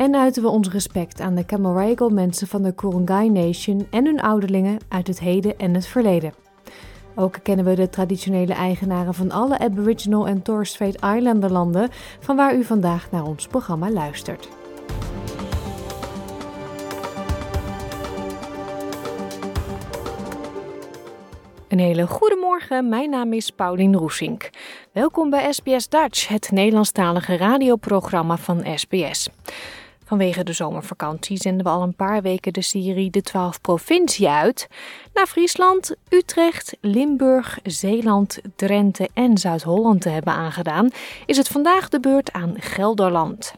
en uiten we ons respect aan de Camaragal mensen van de Kurungay Nation en hun ouderlingen uit het heden en het verleden. Ook kennen we de traditionele eigenaren van alle Aboriginal en Torres Strait Islander landen, van waar u vandaag naar ons programma luistert. Een hele goede morgen, mijn naam is Paulien Roesink. Welkom bij SBS Dutch, het Nederlandstalige radioprogramma van SBS. Vanwege de zomervakantie zenden we al een paar weken de serie De 12 Provincie uit. Naar Friesland, Utrecht, Limburg, Zeeland, Drenthe en Zuid-Holland te hebben aangedaan, is het vandaag de beurt aan Gelderland.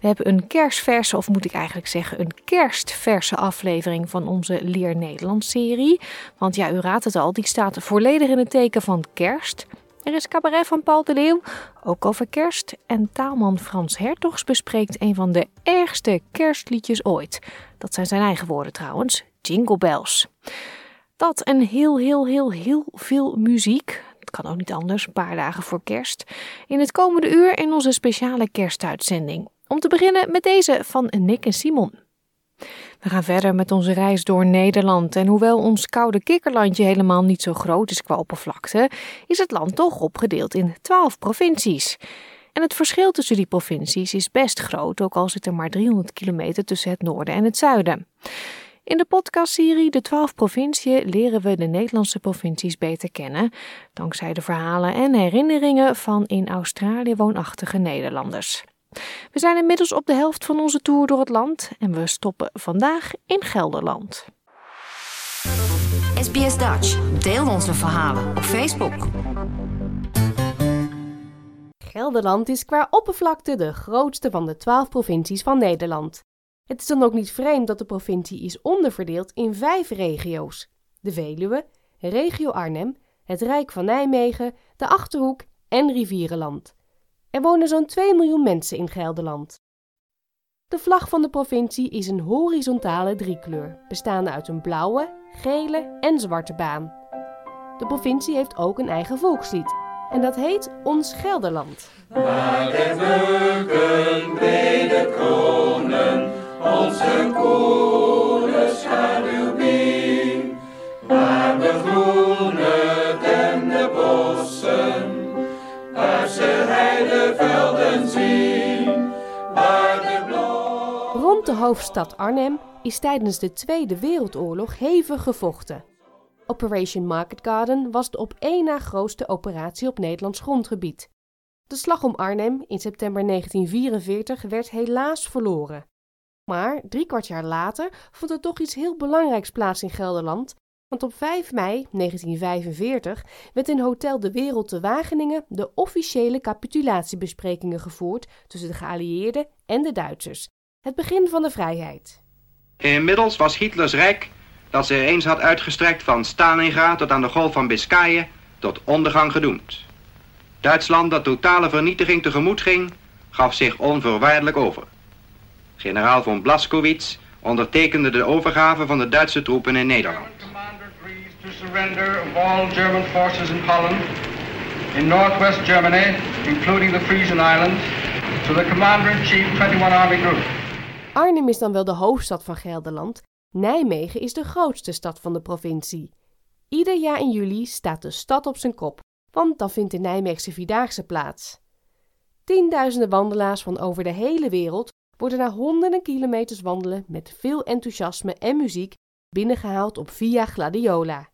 We hebben een kerstverse, of moet ik eigenlijk zeggen, een kerstverse aflevering van onze Leer Nederlands serie. Want ja, u raadt het al, die staat volledig in het teken van kerst. Er is cabaret van Paul de Leeuw, ook over kerst. En taalman Frans Hertogs bespreekt een van de ergste kerstliedjes ooit. Dat zijn zijn eigen woorden trouwens, Jingle Bells. Dat en heel, heel, heel, heel veel muziek. Het kan ook niet anders, een paar dagen voor kerst. In het komende uur in onze speciale kerstuitzending. Om te beginnen met deze van Nick en Simon. We gaan verder met onze reis door Nederland. En hoewel ons koude kikkerlandje helemaal niet zo groot is qua oppervlakte, is het land toch opgedeeld in 12 provincies. En het verschil tussen die provincies is best groot, ook al zit er maar 300 kilometer tussen het noorden en het zuiden. In de podcastserie De 12 Provinciën leren we de Nederlandse provincies beter kennen, dankzij de verhalen en herinneringen van in Australië woonachtige Nederlanders. We zijn inmiddels op de helft van onze tour door het land en we stoppen vandaag in Gelderland. SBS Dutch. Deel onze verhalen op Facebook. Gelderland is qua oppervlakte de grootste van de 12 provincies van Nederland. Het is dan ook niet vreemd dat de provincie is onderverdeeld in vijf regio's: de Veluwe, regio Arnhem, het Rijk van Nijmegen, de Achterhoek en Rivierenland. Er wonen zo'n 2 miljoen mensen in Gelderland. De vlag van de provincie is een horizontale driekleur, bestaande uit een blauwe, gele en zwarte baan. De provincie heeft ook een eigen volkslied en dat heet Ons Gelderland. Waar de beuken brede kronen, onze koele de hoofdstad Arnhem is tijdens de Tweede Wereldoorlog hevig gevochten. Operation Market Garden was de op één na grootste operatie op Nederlands grondgebied. De slag om Arnhem in september 1944 werd helaas verloren. Maar drie kwart jaar later vond er toch iets heel belangrijks plaats in Gelderland, want op 5 mei 1945 werd in Hotel de Wereld te Wageningen de officiële capitulatiebesprekingen gevoerd tussen de geallieerden en de Duitsers. Het begin van de vrijheid. Inmiddels was Hitlers Rijk, dat zich eens had uitgestrekt van Stalingrad tot aan de golf van Biscayen, tot ondergang gedoemd. Duitsland, dat totale vernietiging tegemoet ging, gaf zich onvoorwaardelijk over. Generaal von Blaskowitz ondertekende de overgave van de Duitse troepen in Nederland. Surrender of all German forces in Holland, in northwest Germany, including the Frisian Islands, to the Commander-in-Chief 21 Army Group. Arnhem is dan wel de hoofdstad van Gelderland. Nijmegen is de grootste stad van de provincie. Ieder jaar in juli staat de stad op zijn kop, want dan vindt de Nijmeegse Vierdaagse plaats. Tienduizenden wandelaars van over de hele wereld worden na honderden kilometers wandelen met veel enthousiasme en muziek binnengehaald op Via Gladiola.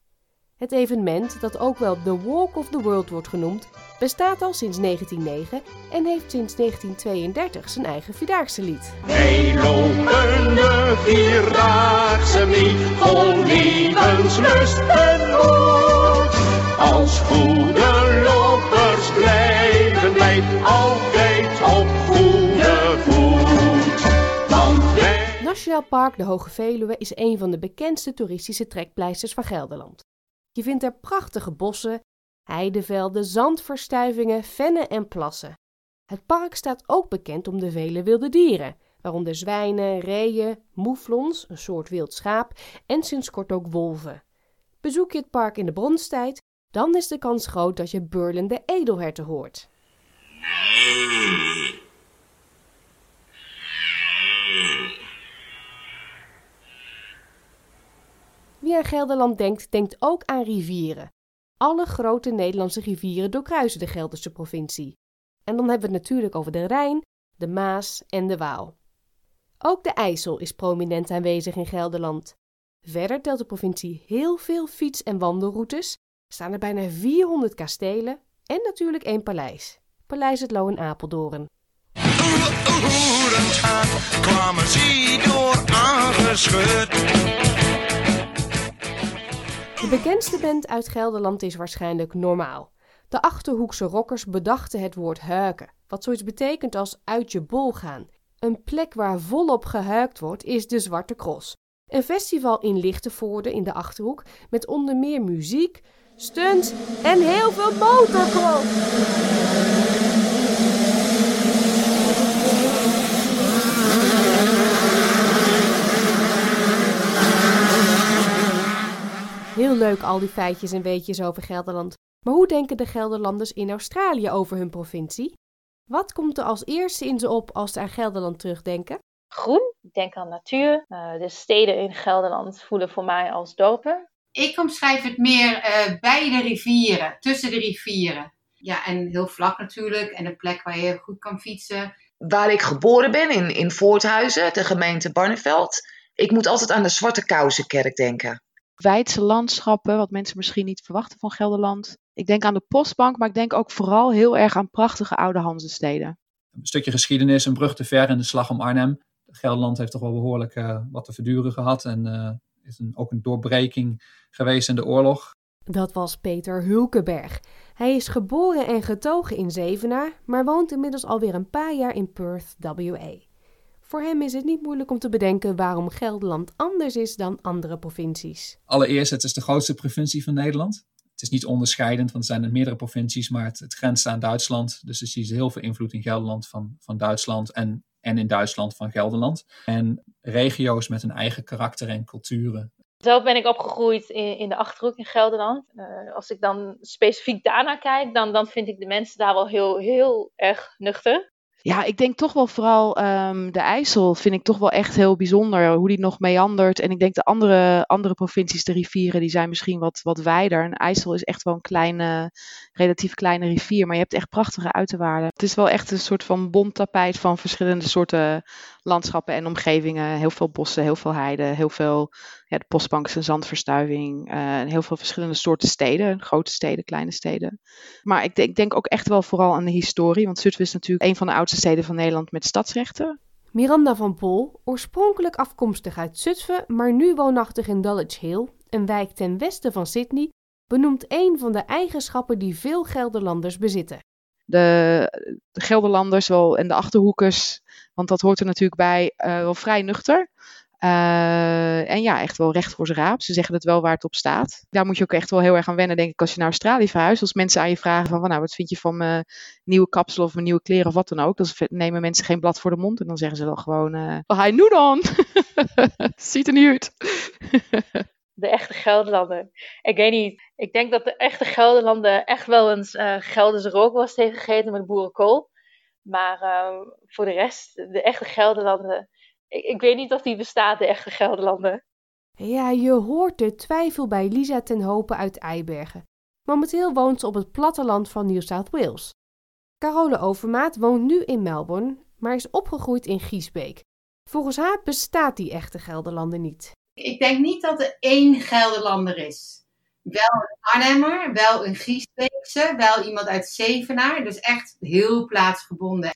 Het evenement, dat ook wel de Walk of the World wordt genoemd, bestaat al sinds 1909 en heeft sinds 1932 zijn eigen Vierdaagse lied. Wij lopen de vierdaagse mee, vol levenslust en moed. Als goede lopers blijven wij altijd op goede voet. Want wij... Nationaal Park de Hoge Veluwe is een van de bekendste toeristische trekpleisters van Gelderland. Je vindt er prachtige bossen, heidevelden, zandverstuivingen, vennen en plassen. Het park staat ook bekend om de vele wilde dieren, waaronder zwijnen, reeën, moeflons, een soort wild schaap en sinds kort ook wolven. Bezoek je het park in de bronstijd, dan is de kans groot dat je burlende edelherten hoort. Wie aan Gelderland denkt, denkt ook aan rivieren. Alle grote Nederlandse rivieren doorkruisen de Gelderse provincie. En dan hebben we het natuurlijk over de Rijn, de Maas en de Waal. Ook de IJssel is prominent aanwezig in Gelderland. Verder telt de provincie heel veel fiets- en wandelroutes, staan er bijna 400 kastelen en natuurlijk één paleis. Paleis het Loo in Apeldoorn. De bekendste band uit Gelderland is waarschijnlijk Normaal. De Achterhoekse rockers bedachten het woord huiken, wat zoiets betekent als uit je bol gaan. Een plek waar volop gehuikt wordt is de Zwarte Cross. Een festival in Lichtenvoorde in de Achterhoek met onder meer muziek, stunts en heel veel motorcross. Heel leuk al die feitjes en weetjes over Gelderland. Maar hoe denken de Gelderlanders in Australië over hun provincie? Wat komt er als eerste in ze op als ze aan Gelderland terugdenken? Groen, ik denk aan natuur. Uh, de steden in Gelderland voelen voor mij als dorpen. Ik omschrijf het meer uh, bij de rivieren, tussen de rivieren. Ja, en heel vlak natuurlijk. En een plek waar je goed kan fietsen. Waar ik geboren ben, in, in Voorthuizen, de gemeente Barneveld. Ik moet altijd aan de Zwarte Kousenkerk denken. Weidse landschappen, wat mensen misschien niet verwachten van Gelderland. Ik denk aan de postbank, maar ik denk ook vooral heel erg aan prachtige oude Hanzesteden. Een stukje geschiedenis, een brug te ver in de slag om Arnhem. Gelderland heeft toch wel behoorlijk uh, wat te verduren gehad en uh, is een, ook een doorbreking geweest in de oorlog. Dat was Peter Hulkenberg. Hij is geboren en getogen in Zevenaar, maar woont inmiddels alweer een paar jaar in Perth, WA. Voor hem is het niet moeilijk om te bedenken waarom Gelderland anders is dan andere provincies. Allereerst, het is de grootste provincie van Nederland. Het is niet onderscheidend, want er zijn meerdere provincies, maar het, het grenst aan Duitsland. Dus er is heel veel invloed in Gelderland van, van Duitsland en, en in Duitsland van Gelderland. En regio's met een eigen karakter en culturen. Zelf ben ik opgegroeid in, in de Achterhoek in Gelderland. Uh, als ik dan specifiek daarnaar kijk, dan, dan vind ik de mensen daar wel heel, heel erg nuchter. Ja, ik denk toch wel vooral um, de IJssel vind ik toch wel echt heel bijzonder. Hoe die nog meandert. En ik denk de andere, andere provincies, de rivieren, die zijn misschien wat, wat wijder. En IJssel is echt wel een kleine, relatief kleine rivier. Maar je hebt echt prachtige uiterwaarden. Het is wel echt een soort van bont tapijt van verschillende soorten landschappen en omgevingen. Heel veel bossen, heel veel heiden, heel veel ja, de postbank zandverstuiving. Uh, heel veel verschillende soorten steden, grote steden, kleine steden. Maar ik ik denk ook echt wel vooral aan de historie, want Zutphen is natuurlijk een van de oudste steden van Nederland met stadsrechten. Miranda van Pol, oorspronkelijk afkomstig uit Zutphen, maar nu woonachtig in Dulwich Hill, een wijk ten westen van Sydney, benoemt een van de eigenschappen die veel Gelderlanders bezitten. De, de Gelderlanders wel, en de Achterhoekers, want dat hoort er natuurlijk bij, uh, wel vrij nuchter. Uh, en ja, echt wel recht voor zijn raap. Ze zeggen het wel waar het op staat. Daar moet je ook echt wel heel erg aan wennen, denk ik, als je naar Australië verhuist. Als mensen aan je vragen van, nou, wat vind je van mijn nieuwe kapsel of mijn nieuwe kleren of wat dan ook. Dan nemen mensen geen blad voor de mond en dan zeggen ze wel gewoon, uh, oh, hij nu dan. Ziet er niet uit. de echte Gelderlander. Ik weet niet. Ik denk dat de echte Gelderlander echt wel eens uh, Gelderse rookworst heeft gegeten met boerenkool. Maar uh, voor de rest, de echte Gelderlander ik, ik weet niet of die bestaat, de echte Gelderlander. Ja, je hoort de twijfel bij Lisa ten Hopen uit Eibergen. Momenteel woont ze op het platteland van New South Wales. Carole Overmaat woont nu in Melbourne, maar is opgegroeid in Giesbeek. Volgens haar bestaat die echte Gelderlander niet. Ik denk niet dat er één Gelderlander is. Wel een Arnhemmer, wel een Giesbeekse, wel iemand uit Zevenaar. Dus echt heel plaatsgebonden.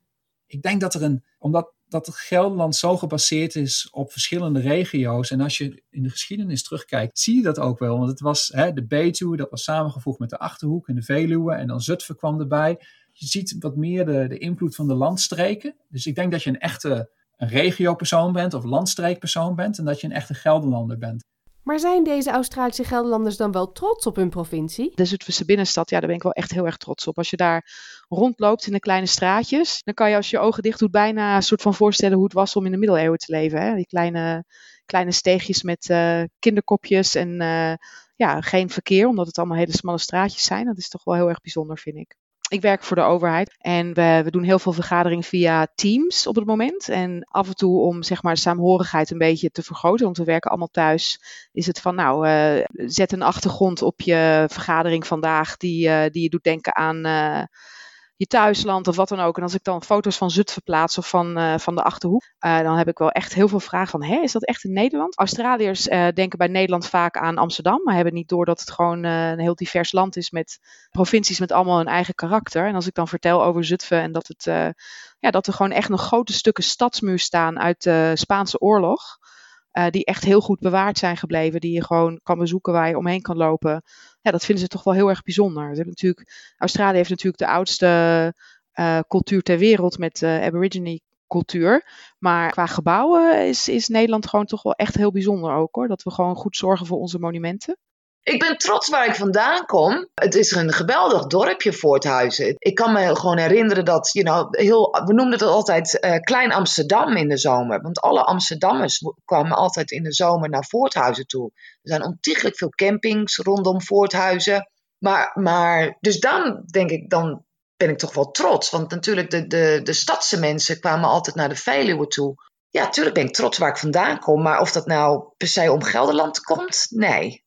Ik denk dat er een, omdat dat Gelderland zo gebaseerd is op verschillende regio's. En als je in de geschiedenis terugkijkt, zie je dat ook wel. Want het was hè, de Betuwe, dat was samengevoegd met de Achterhoek en de Veluwe. En dan Zutphen kwam erbij. Je ziet wat meer de, de invloed van de landstreken. Dus ik denk dat je een echte een regiopersoon bent of landstreekpersoon bent en dat je een echte Gelderlander bent. Maar zijn deze Australische Gelderlanders dan wel trots op hun provincie? De Zutphense binnenstad, ja, daar ben ik wel echt heel erg trots op. Als je daar rondloopt in de kleine straatjes, dan kan je als je je ogen dicht doet bijna een soort van voorstellen hoe het was om in de middeleeuwen te leven. Hè? Die kleine, kleine steegjes met uh, kinderkopjes en uh, ja, geen verkeer, omdat het allemaal hele smalle straatjes zijn. Dat is toch wel heel erg bijzonder, vind ik. Ik werk voor de overheid en we, we doen heel veel vergaderingen via Teams op het moment. En af en toe om zeg maar de saamhorigheid een beetje te vergroten, want we werken allemaal thuis, is het van nou, uh, zet een achtergrond op je vergadering vandaag die, uh, die je doet denken aan uh, je thuisland of wat dan ook. En als ik dan foto's van Zutphen plaats of van, uh, van de Achterhoek, uh, dan heb ik wel echt heel veel vragen van, hé, is dat echt in Nederland? Australiërs uh, denken bij Nederland vaak aan Amsterdam, maar hebben niet door dat het gewoon een heel divers land is met provincies met allemaal hun eigen karakter. En als ik dan vertel over Zutphen en dat, het, ja, dat er gewoon echt nog grote stukken stadsmuur staan uit de Spaanse oorlog, uh, die echt heel goed bewaard zijn gebleven, die je gewoon kan bezoeken waar je omheen kan lopen. Ja, dat vinden ze toch wel heel erg bijzonder. Ze natuurlijk, Australië heeft natuurlijk de oudste uh, cultuur ter wereld met uh, Aborigine cultuur. Maar qua gebouwen is, is Nederland gewoon toch wel echt heel bijzonder ook hoor. Dat we gewoon goed zorgen voor onze monumenten. Ik ben trots waar ik vandaan kom. Het is een geweldig dorpje, Voorthuizen. Ik kan me gewoon herinneren dat, you know, heel, we noemden het altijd uh, Klein Amsterdam in de zomer. Want alle Amsterdammers kwamen altijd in de zomer naar Voorthuizen toe. Er zijn ontiegelijk veel campings rondom Voorthuizen. Maar, maar, dus dan denk ik, dan ben ik toch wel trots. Want natuurlijk, de, de, de stadse mensen kwamen altijd naar de Veluwe toe. Ja, natuurlijk ben ik trots waar ik vandaan kom. Maar of dat nou per se om Gelderland komt, nee.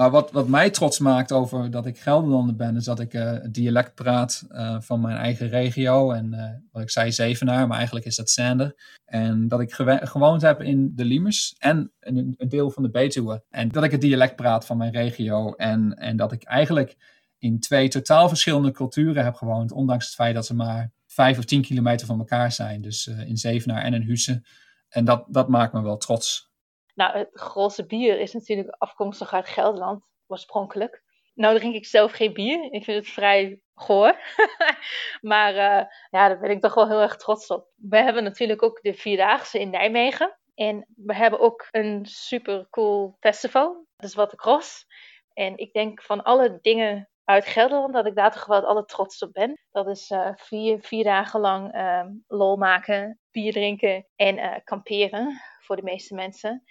Maar wat, wat mij trots maakt over dat ik Gelderlander ben, is dat ik uh, het dialect praat uh, van mijn eigen regio. En uh, wat ik zei, Zevenaar, maar eigenlijk is dat Sander. En dat ik gewoond heb in de Liemers en een, een, deel van de Betuwe. En dat ik het dialect praat van mijn regio. En, en dat ik eigenlijk in twee totaal verschillende culturen heb gewoond. Ondanks het feit dat ze maar vijf of tien kilometer van elkaar zijn. Dus in Zevenaar en in Husse. En dat, dat maakt me wel trots. Nou, het Grolse bier is natuurlijk afkomstig uit Gelderland, oorspronkelijk. Nou drink ik zelf geen bier. Ik vind het vrij goor. maar uh, ja, daar ben ik toch wel heel erg trots op. We hebben natuurlijk ook de Vierdaagse in Nijmegen. En we hebben ook een super cool festival. Is Wat de Cross. En ik denk van alle dingen uit Gelderland dat ik daar toch wel het trots op ben. Dat is uh, vier, vier dagen lang uh, lol maken, bier drinken en uh, kamperen voor de meeste mensen.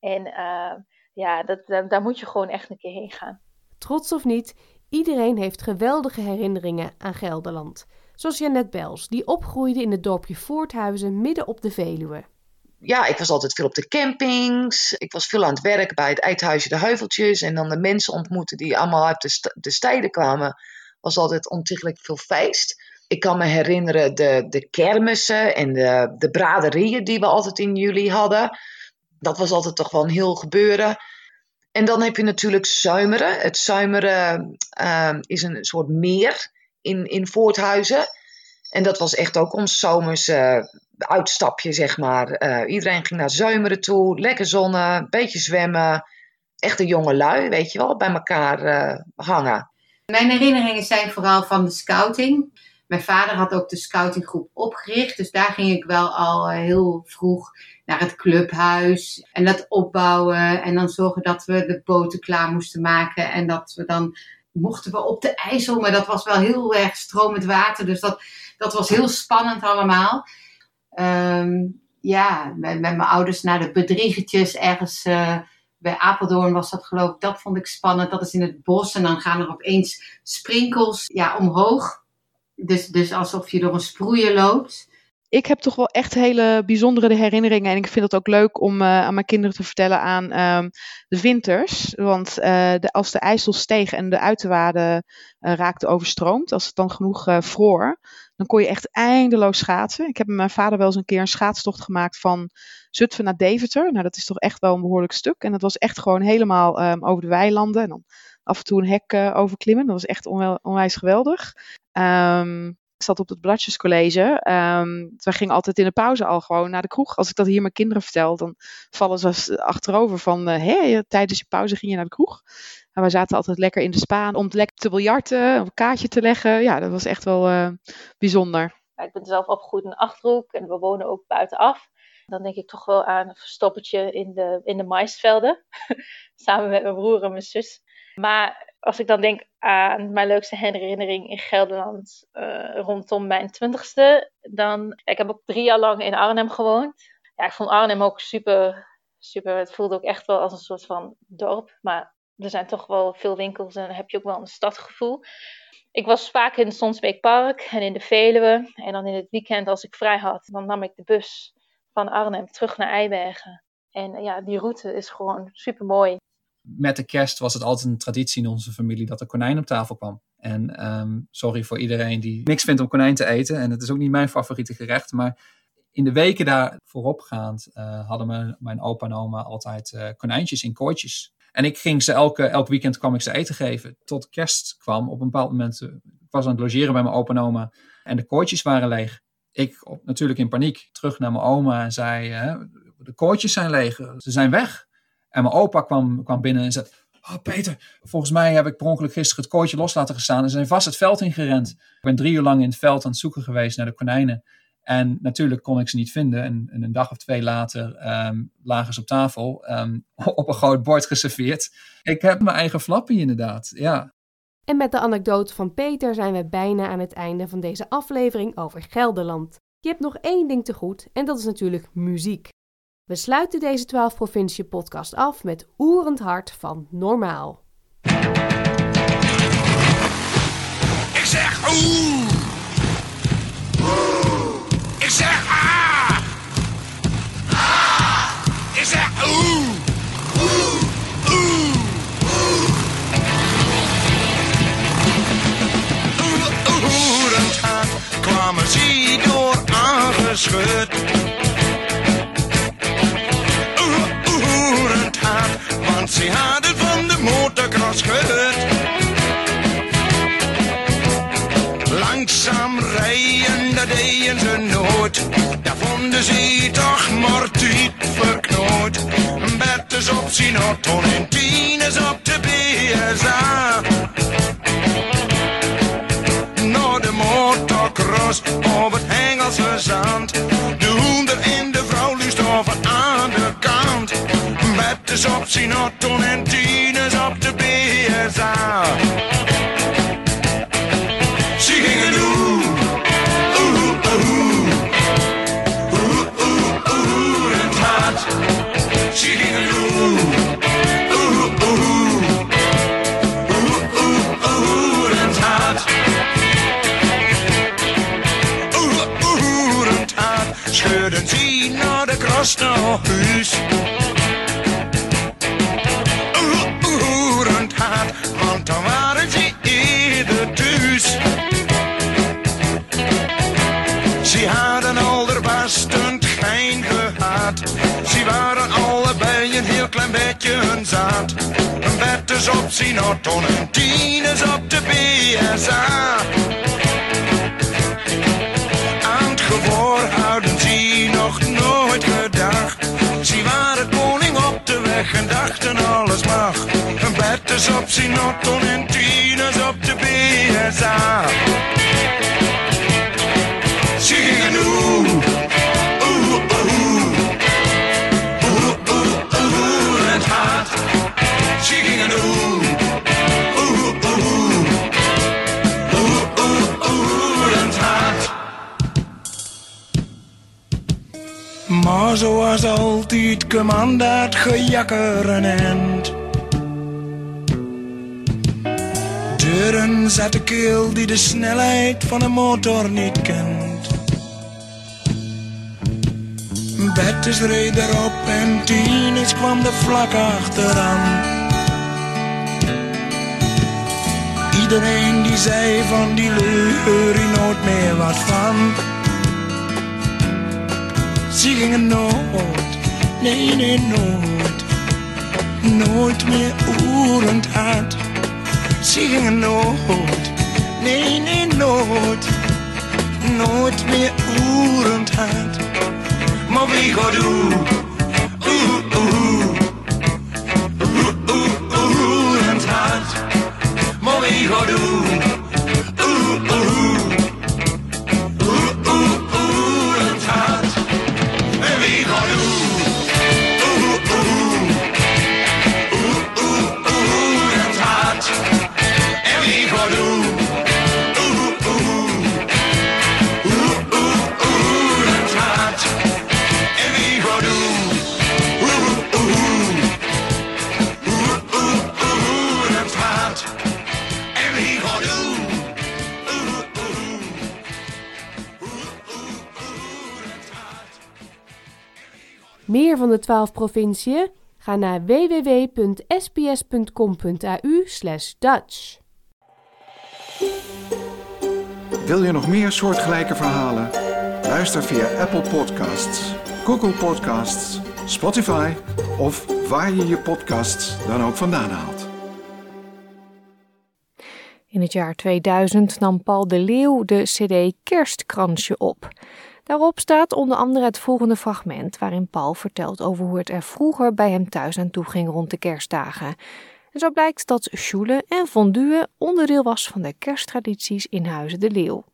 En uh, ja, dat, daar moet je gewoon echt een keer heen gaan. Trots of niet, iedereen heeft geweldige herinneringen aan Gelderland. Zoals Janet Bels, die opgroeide in het dorpje Voorthuizen midden op de Veluwe. Ja, ik was altijd veel op de campings. Ik was veel aan het werk bij het Eidhuisje de Heuveltjes. En dan de mensen ontmoeten die allemaal uit de, st de steden kwamen. Was altijd ontiegelijk veel feest. Ik kan me herinneren de, de kermissen en de, de braderieën die we altijd in juli hadden dat was altijd toch wel een heel gebeuren. En dan heb je natuurlijk Zuimeren. Het Zuimeren uh, is een soort meer in, in Voorthuizen. En dat was echt ook ons zomers uh, uitstapje, zeg maar. Uh, iedereen ging naar Zuimeren toe, lekker zonnen, beetje zwemmen. Echt een jonge lui, weet je wel, bij elkaar uh, hangen. Mijn herinneringen zijn vooral van de scouting. Mijn vader had ook de scoutinggroep opgericht, dus daar ging ik wel al heel vroeg naar het clubhuis en dat opbouwen en dan zorgen dat we de boten klaar moesten maken en dat we dan mochten we op de IJssel, maar dat was wel heel erg stromend water, dus dat, dat was heel spannend allemaal. Um, ja, met, met, mijn ouders naar de bedriegertjes ergens uh, bij Apeldoorn was dat geloof ik, dat vond ik spannend. Dat is in het bos en dan gaan er opeens sprinkels ja, omhoog. Dus, dus alsof je door een sproeier loopt ik heb toch wel echt hele bijzondere herinneringen. En ik vind het ook leuk om uh, aan mijn kinderen te vertellen aan um, de winters. Want uh, de, als de IJssel steeg en de uiterwaarden uh, raakten overstroomd, als het dan genoeg vroor, dan kon je echt eindeloos schaatsen. Ik heb met mijn vader wel eens een keer een schaatstocht gemaakt van Zutphen naar Deventer. Nou, dat is toch echt wel een behoorlijk stuk. En dat was echt gewoon helemaal um, over de weilanden. En dan af en toe een hek overklimmen. Dat was echt onwijs geweldig. Um, ik zat op het Bladjescollege. Um, we gingen altijd in de pauze al gewoon naar de kroeg. Als ik dat hier mijn kinderen vertel, dan vallen ze achterover van... Uh, tijdens je pauze ging je naar de kroeg. En wij zaten altijd lekker in de spaan om lekker te biljarten, een kaartje te leggen. Ja, dat was echt wel bijzonder. ik ben zelf opgegroeid in Achterhoek en we wonen ook buitenaf. Dan denk ik toch wel aan een verstoppertje in de, in de maisvelden. Samen met mijn broer en mijn zus. Maar als ik dan denk aan mijn leukste herinnering in Gelderland uh, rondom mijn twintigste, dan. Ik heb ook drie jaar lang in Arnhem gewoond. Ja, ik vond Arnhem ook super, super. Het voelde ook echt wel als een soort van dorp. Maar er zijn toch wel veel winkels en dan heb je ook wel een stadgevoel. Ik was vaak in Sonsbeekpark en in de Veluwe. En dan in het weekend, als ik vrij had, dan nam ik de bus van Arnhem terug naar Eibergen. En ja, die route is gewoon super mooi. Met de kerst was het altijd een traditie in onze familie dat er konijn op tafel kwam. En ehm, sorry voor iedereen die niks vindt om konijn te eten. En het is ook niet mijn favoriete gerecht. Maar in de weken daar vooropgaand uh, hadden mijn, mijn opa en oma altijd uh, konijntjes in kooitjes. En ik ging ze elke, elk weekend kwam ik ze eten geven. Tot kerst kwam op een bepaald moment. Uh, ik was aan het logeren bij mijn opa en oma. En de kooitjes waren leeg ik op, natuurlijk in paniek terug naar mijn oma en zei: De kooitjes zijn leeg, ze zijn weg. En mijn opa kwam, kwam binnen en zei: Oh Peter, volgens mij heb ik per ongeluk gisteren het kooitje los laten gestaan. En zijn vast het veld ingerend. Ik ben drie uur lang in het veld aan het zoeken geweest naar de konijnen. En natuurlijk kon ik ze niet vinden. En, en een dag of twee later ehm, lagen ze op tafel, ehm, op een groot bord geserveerd. Ik heb mijn eigen flappie inderdaad, ja. En met de anekdote van Peter zijn we bijna aan het einde van deze aflevering over Gelderland. Je hebt nog één ding te goed en dat is natuurlijk muziek. We sluiten deze 12 provincie podcast af met Oerend Hart van Normaal. Ik zeg oeh. Ik zeg ah. ah. Ik zeg oeh. Oeh. Oeh. Oerend hart kwamen ze door aangeschud. Verknoot. Betters op zijn en tieners op de BSA. Naar de motocross op het Engelse zand. De hoender en de vrouw luist over aan de kant. Betters op zijn en tieners op de BSA. Oeh, het hart. Want dan waren ze eerder thuis. Ze hadden al er bastend gein gehad. Ze waren allebei een heel klein beetje hun zaad. Een betters op zijn auto en tieners op de BSA. Op de weg en dachten alles mag. Een betters op zijn auto en tieners op de BSA. Ze gingen. Oeh, oeh. Oeh, oeh, oeh, het hart. Ze gingen Zoals altijd kwam dat gejakker een. Deuren zat de keel die de snelheid van een motor niet kent. Bettes reed erop en Tines kwam er vlak achteraan. Iedereen die zei van die leur nooit meer wat van. Ze gingen nooit, nee nee nooit, nooit meer oerend hard. Ze gingen nooit, nee nee nooit, nooit meer oerend hard. Maar wie gaat doen? Oeh, oeh, oeh, oeh, oerend hard. Maar wie gaat doen? De 12 provinciën? Ga naar www.sbs.com.au Dutch. Wil je nog meer soortgelijke verhalen? Luister via Apple Podcasts, Google Podcasts, Spotify of waar je je podcasts dan ook vandaan haalt. In het jaar 2000 nam Paul de Leeuw de CD Kerstkransje op. Daarop staat onder andere het volgende fragment waarin Paul vertelt over hoe het er vroeger bij hem thuis aan toe ging rond de kerstdagen. En zo blijkt dat schoelen en fondue onderdeel was van de kersttradities in Huizen de Leeuw.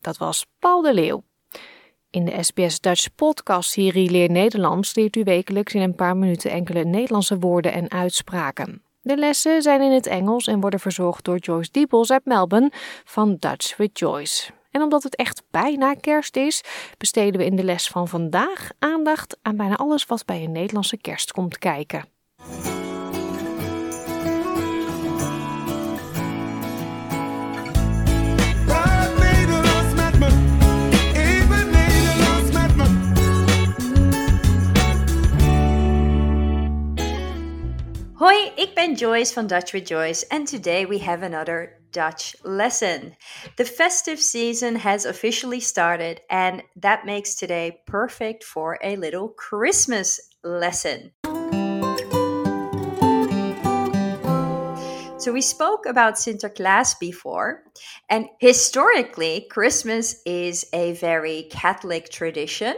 Dat was Paul de Leeuw. In de SBS Dutch podcast-serie Leer Nederlands leert u wekelijks in een paar minuten enkele Nederlandse woorden en uitspraken. De lessen zijn in het Engels en worden verzorgd door Joyce Diepels uit Melbourne van Dutch with Joyce. En omdat het echt bijna kerst is, besteden we in de les van vandaag aandacht aan bijna alles wat bij een Nederlandse kerst komt kijken. Hoi, ik ben Joyce van Dutch with Joyce, and today we have another Dutch lesson. The festive season has officially started, and that makes today perfect for a little Christmas lesson. So, we spoke about Sinterklaas before, and historically, Christmas is a very Catholic tradition.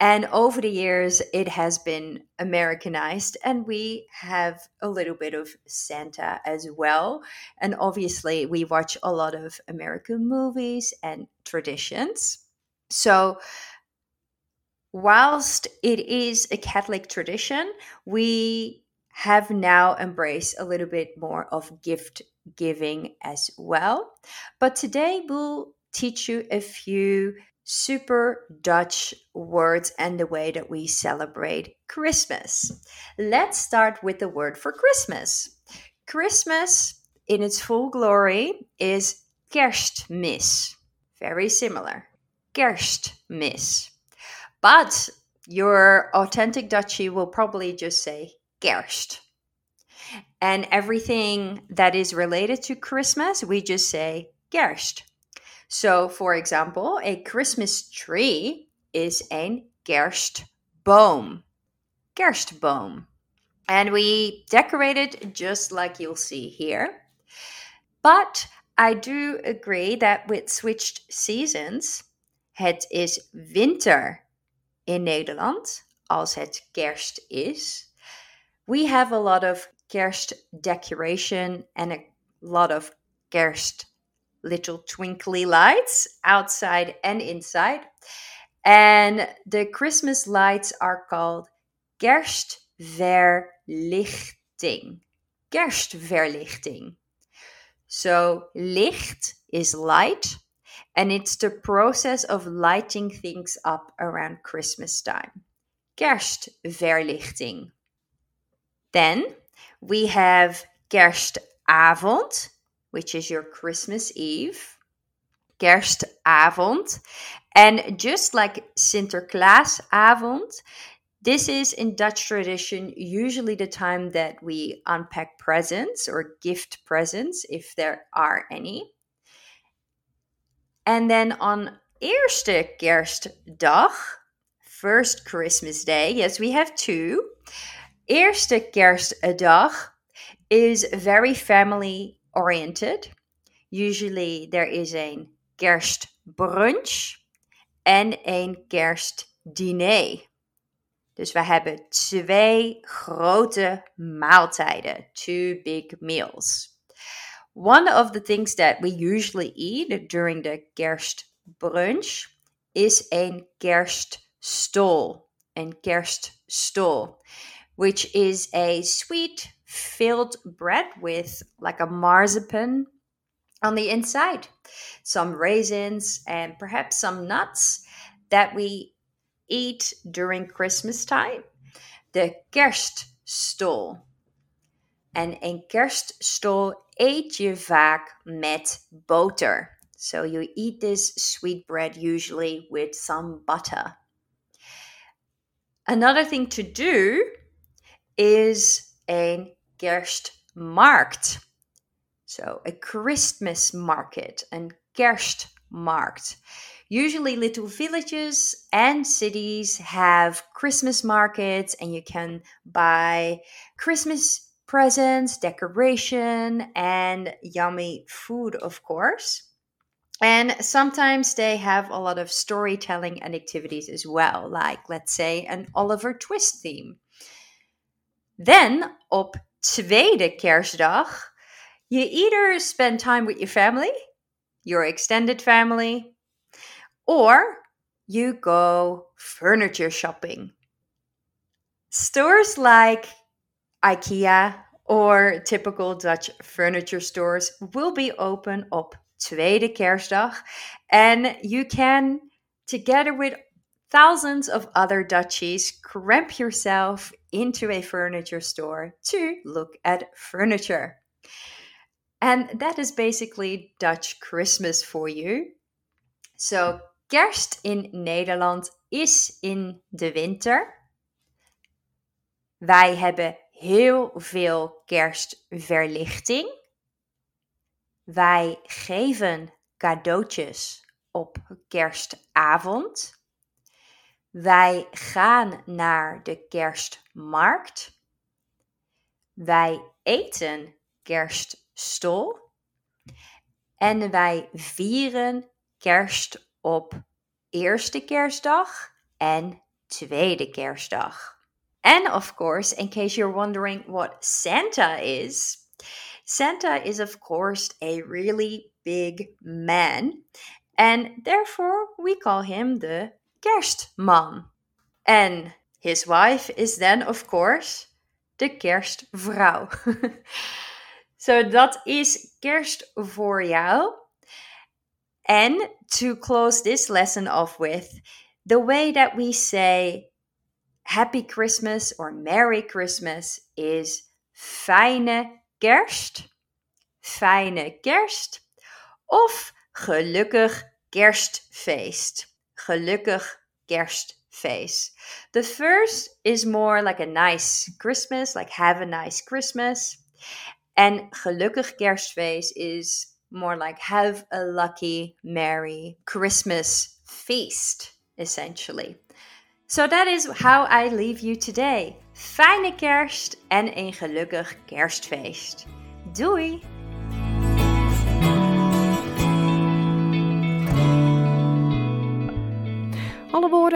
And over the years, it has been Americanized, and we have a little bit of Santa as well. And obviously, we watch a lot of American movies and traditions. So, whilst it is a Catholic tradition, we have now embraced a little bit more of gift giving as well. But today, we'll teach you a few super Dutch words and the way that we celebrate Christmas. Let's start with the word for Christmas. Christmas, in its full glory, is Kerstmis. Very similar. Kerstmis. But your authentic Dutchie will probably just say Kerst. And everything that is related to Christmas, we just say Kerst. So, for example, a Christmas tree is een kerstboom. Kerstboom. And we decorate it just like you'll see here. But I do agree that with switched seasons, het is winter in Nederland als het kerst is. We have a lot of kerst decoration and a lot of kerst little twinkly lights outside and inside. And the Christmas lights are called Kerstverlichting. Kerstverlichting. So, licht is light, and it's the process of lighting things up around Christmas time. Kerstverlichting. Then we have Kerstavond, which is your Christmas Eve, Kerstavond. And just like Sinterklaasavond, this is in Dutch tradition usually the time that we unpack presents or gift presents if there are any. And then on Eerste Kerstdag, first Christmas Day, yes, we have two. Eerste Kerstdag is very family oriented. Usually there is een kerstbrunch en een kerstdiner. Dus we hebben twee grote maaltijden, two big meals. One of the things that we usually eat during the kerstbrunch is een kerststol. Een kerststol, which is a sweet filled bread with like a marzipan on the inside, some raisins, and perhaps some nuts that we eat during Christmas time? De kerststol. En een kerststol eet je vaak met boter. So you eat this sweet bread usually with some butter. Another thing to do is een kerstmarkt. So a Christmas market, een kerstmarkt. Usually, little villages and cities have Christmas markets, and you can buy Christmas presents, decoration, and yummy food, of course. And sometimes they have a lot of storytelling and activities as well, like let's say an Oliver Twist theme. Then op tweede kerstdag, you either spend time with your family, your extended family, or you go furniture shopping. Stores like IKEA or typical Dutch furniture stores will be open op tweede kerstdag and you can together with thousands of other Dutchies cramp yourself into a furniture store to look at furniture. And that is basically Dutch Christmas for you. So, kerst in Nederland is in de winter. Wij hebben heel veel kerstverlichting. Wij geven cadeautjes op kerstavond. Wij gaan naar de kerstmarkt. Wij eten kerststol. En wij vieren kerst op eerste kerstdag en tweede kerstdag. And of course, in case you're wondering what Santa is, Santa is, of course, a really big man. And therefore, we call him the kerstman. And his wife is then, of course, de kerstvrouw. so dat is kerst voor jou. And to close this lesson off with, the way that we say Happy Christmas or Merry Christmas is fijne kerst, fijne kerst of gelukkig kerstfeest. Gelukkig kerstfeest. The first is more like a nice Christmas, like have a nice Christmas. And gelukkig kerstfeest is more like have a lucky, merry Christmas feast, essentially. So that is how I leave you today. Fijne kerst en een gelukkig kerstfeest. Doei!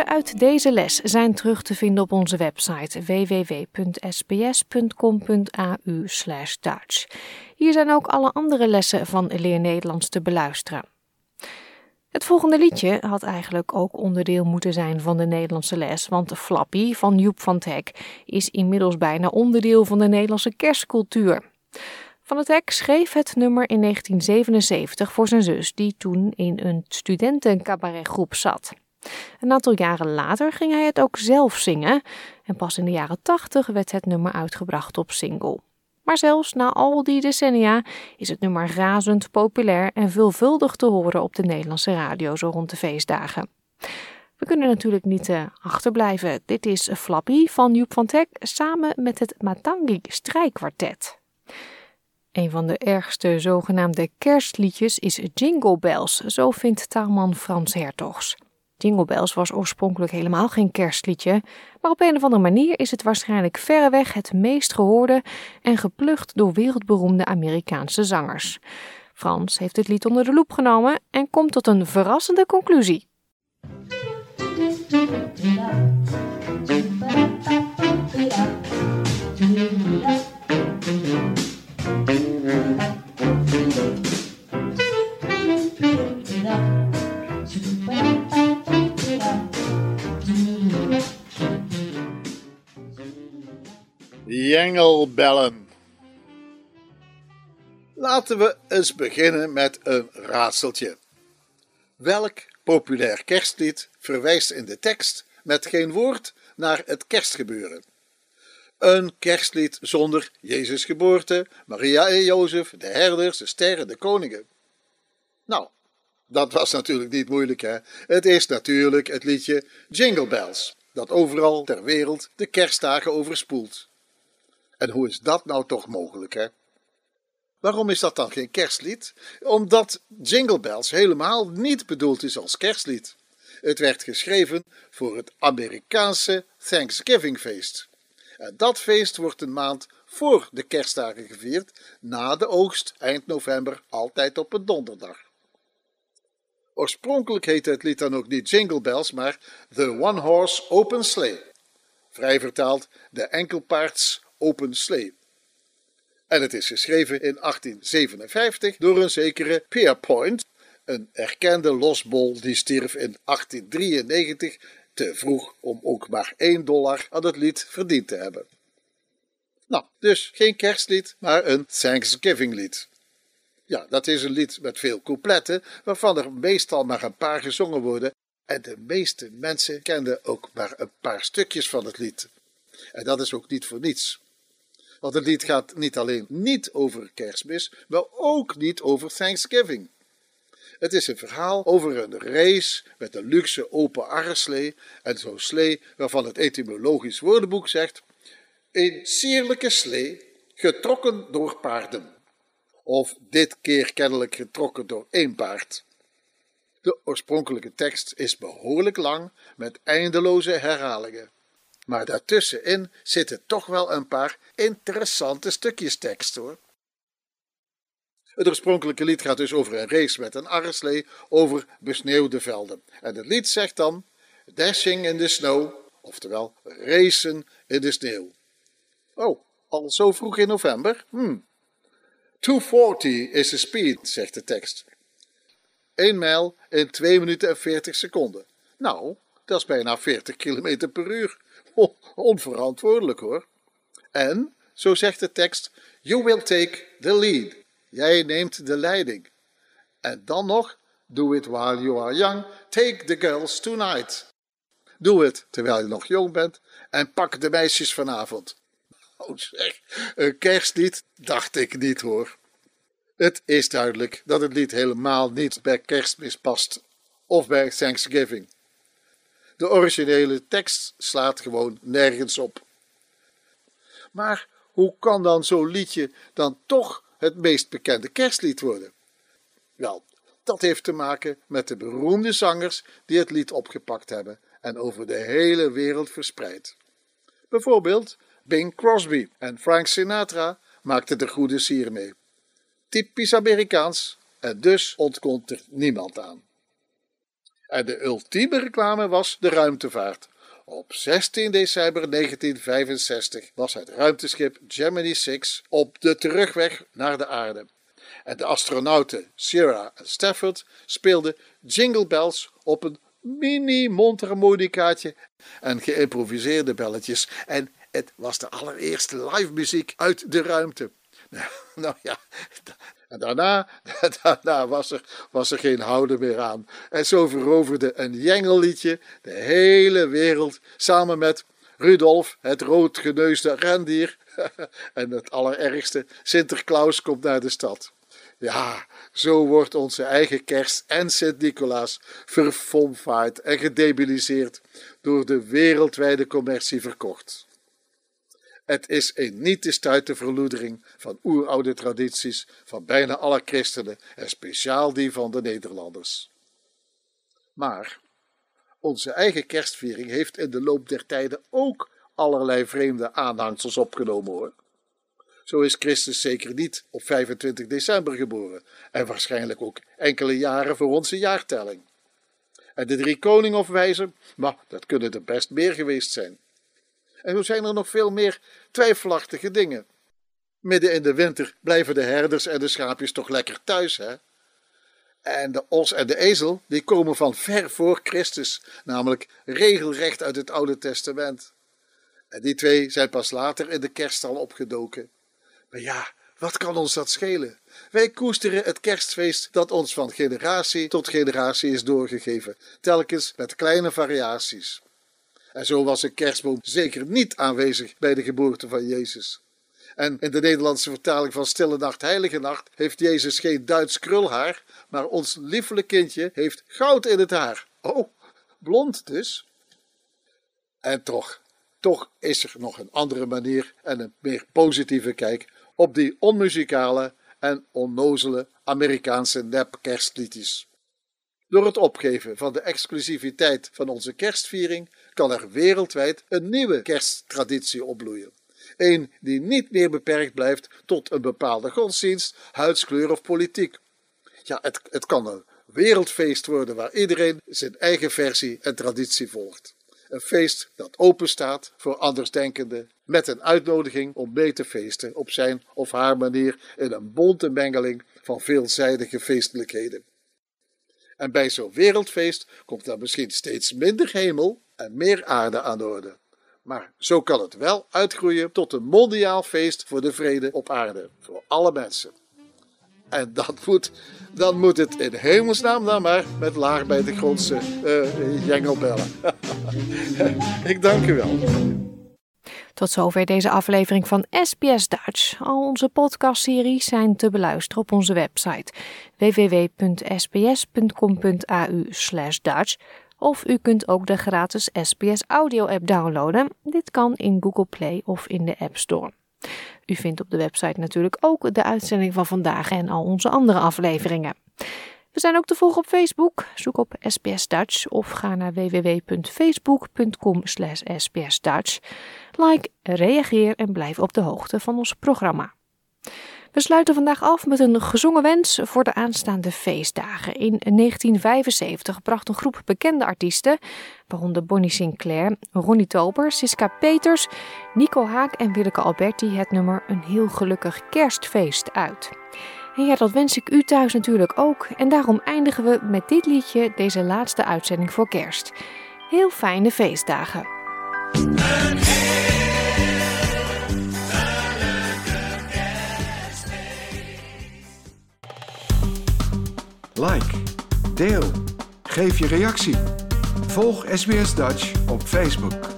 Uit deze les zijn terug te vinden op onze website www.sbs.com.au/dutch. Hier zijn ook alle andere lessen van Leer Nederlands te beluisteren. Het volgende liedje had eigenlijk ook onderdeel moeten zijn van de Nederlandse les, want Flappy van Joep van Teck is inmiddels bijna onderdeel van de Nederlandse kerstcultuur. Van het Hek schreef het nummer in 1977 voor zijn zus, die toen in een studentencabaretgroep zat. Een aantal jaren later ging hij het ook zelf zingen en pas in de jaren 80 werd het nummer uitgebracht op single. Maar zelfs na al die decennia is het nummer razend populair en veelvuldig te horen op de Nederlandse radio zo rond de feestdagen. We kunnen natuurlijk niet uh, achterblijven. Dit is Flappy van Joep van Teck samen met het Matangi Strijkkwartet. Een van de ergste zogenaamde kerstliedjes is Jingle Bells, zo vindt taalman Frans Hertogs. Jingle Bells was oorspronkelijk helemaal geen kerstliedje, maar op een of andere manier is het waarschijnlijk verreweg het meest gehoorde en geplucht door wereldberoemde Amerikaanse zangers. Frans heeft het lied onder de loep genomen en komt tot een verrassende conclusie. Jengelbellen. Laten we eens beginnen met een raadseltje. Welk populair kerstlied verwijst in de tekst met geen woord naar het kerstgebeuren. Een kerstlied zonder Jezus geboorte, Maria en Jozef, de herders, de sterren, de koningen. Nou, dat was natuurlijk niet moeilijk, hè? Het is natuurlijk het liedje Jingle Bells, dat overal ter wereld de kerstdagen overspoelt. En hoe is dat nou toch mogelijk, hè? Waarom is dat dan geen kerstlied? Omdat Jingle Bells helemaal niet bedoeld is als kerstlied. Het werd geschreven voor het Amerikaanse Thanksgiving-feest. En dat feest wordt een maand voor de kerstdagen gevierd, na de oogst eind november, altijd op een donderdag. Oorspronkelijk heette het lied dan ook niet Jingle Bells, maar The One Horse Open Sleigh. Vrij vertaald de enkelpaards Open Sleigh. En het is geschreven in 1857 door een zekere Pierpoint, een erkende losbol die stierf in 1893 te vroeg om ook maar 1 dollar aan het lied verdiend te hebben. Nou, dus geen kerstlied, maar een Thanksgiving lied. Ja, dat is een lied met veel coupletten, waarvan er meestal maar een paar gezongen worden. En de meeste mensen kenden ook maar een paar stukjes van het lied. En dat is ook niet voor niets. Want het lied gaat niet alleen niet over kerstmis, maar ook niet over Thanksgiving. Het is een verhaal over een race met een luxe open arreslee en zo'n slee waarvan het etymologisch woordenboek zegt: een sierlijke slee getrokken door paarden of dit keer kennelijk getrokken door één paard. De oorspronkelijke tekst is behoorlijk lang met eindeloze herhalingen. Maar daartussenin zitten toch wel een paar interessante stukjes tekst hoor. Het oorspronkelijke lied gaat dus over een race met een arreslee over besneeuwde velden. En het lied zegt dan: Dashing in the snow, oftewel racen in de sneeuw. Oh, al zo vroeg in november? Hmm, 240 is de speed, zegt de tekst. 1 mijl in 2 minuten en 40 seconden. Nou, dat is bijna 40 km per uur. Onverantwoordelijk hoor. En, zo zegt de tekst, you will take the lead. Jij neemt de leiding. En dan nog, do it while you are young, take the girls tonight. Doe het terwijl je nog jong bent en pak de meisjes vanavond. Oh zeg, een kerstlied dacht ik niet hoor. Het is duidelijk dat het lied helemaal niet bij kerstmis past of bij Thanksgiving. De originele tekst slaat gewoon nergens op. Maar hoe kan dan zo'n liedje dan toch het meest bekende kerstlied worden? Wel, dat heeft te maken met de beroemde zangers die het lied opgepakt hebben en over de hele wereld verspreid. Bijvoorbeeld Bing Crosby en Frank Sinatra maakten er goede sier mee. Typisch Amerikaans en dus ontkomt er niemand aan. En de ultieme reclame was de ruimtevaart. Op 16 december 1965 was het ruimteschip Gemini 6 op de terugweg naar de aarde. En de astronauten Sierra en Stafford speelden jingle bells op een mini mondharmonicaatje en geïmproviseerde belletjes. En het was de allereerste live muziek uit de ruimte. Nou ja, en daarna, was, er, was er geen houden meer aan. En zo veroverde een jengelliedje de hele wereld samen met Rudolf, het roodgeneusde rendier. en het allerergste, Sinterklaas komt naar de stad. Ja, zo wordt onze eigen kerst en Sint-Nicolaas verfomfaaid en gedebiliseerd door de wereldwijde commercie verkocht. Het is een niet te stuiten verloedering van oeroude tradities van bijna alle christenen en speciaal die van de Nederlanders. Maar onze eigen kerstviering heeft in de loop der tijden ook allerlei vreemde aanhangsels opgenomen hoor. Zo is Christus zeker niet op 25 december geboren en waarschijnlijk ook enkele jaren voor onze jaartelling. En de drie koningen of wijzen, maar dat kunnen er best meer geweest zijn. En zo zijn er nog veel meer twijfelachtige dingen. Midden in de winter blijven de herders en de schaapjes toch lekker thuis, hè? En de os en de ezel, die komen van ver voor Christus, namelijk regelrecht uit het Oude Testament. En die twee zijn pas later in de kerststal opgedoken. Maar ja, wat kan ons dat schelen? Wij koesteren het kerstfeest dat ons van generatie tot generatie is doorgegeven, telkens met kleine variaties. En zo was een kerstboom zeker niet aanwezig bij de geboorte van Jezus. En in de Nederlandse vertaling van Stille Nacht, Heilige Nacht heeft Jezus geen Duits krulhaar, maar ons liefelijk kindje heeft goud in het haar. Oh, blond dus. En toch, toch is er nog een andere manier en een meer positieve kijk op die onmuzikale en onnozele Amerikaanse nep-kerstliedjes. Door het opgeven van de exclusiviteit van onze kerstviering kan er wereldwijd een nieuwe kersttraditie opbloeien. Een die niet meer beperkt blijft tot een bepaalde godsdienst, huidskleur of politiek. Ja, het, het kan een wereldfeest worden waar iedereen zijn eigen versie en traditie volgt. Een feest dat open staat voor andersdenkenden, met een uitnodiging om mee te feesten op zijn of haar manier in een bonte mengeling van veelzijdige feestelijkheden. En bij zo'n wereldfeest komt er misschien steeds minder hemel en meer aarde aan de orde. Maar zo kan het wel uitgroeien tot een mondiaal feest voor de vrede op aarde, voor alle mensen. En dat moet, dan moet het in hemelsnaam dan maar met laag bij de grondse uh, jengelbellen. Ik dank u wel. Tot zover deze aflevering van SBS Dutch. Al onze podcastseries zijn te beluisteren op onze website www.sbs.com.au Dutch of u kunt ook de gratis SBS Audio app downloaden. Dit kan in Google Play of in de App Store. U vindt op de website natuurlijk ook de uitzending van vandaag en al onze andere afleveringen. We zijn ook te volgen op Facebook. Zoek op SBS Dutch of ga naar www.facebook.com sbsdutch. Like, reageer en blijf op de hoogte van ons programma. We sluiten vandaag af met een gezongen wens voor de aanstaande feestdagen. In 1975 bracht een groep bekende artiesten, waaronder Bonnie Sinclair, Ronnie Tober, Siska Peters, Nico Haak en Willeke Alberti het nummer Een heel gelukkig kerstfeest uit. En ja, dat wens ik u thuis natuurlijk ook. En daarom eindigen we met dit liedje deze laatste uitzending voor kerst. Heel fijne feestdagen. Like, deel, geef je reactie. Volg SBS Dutch op Facebook.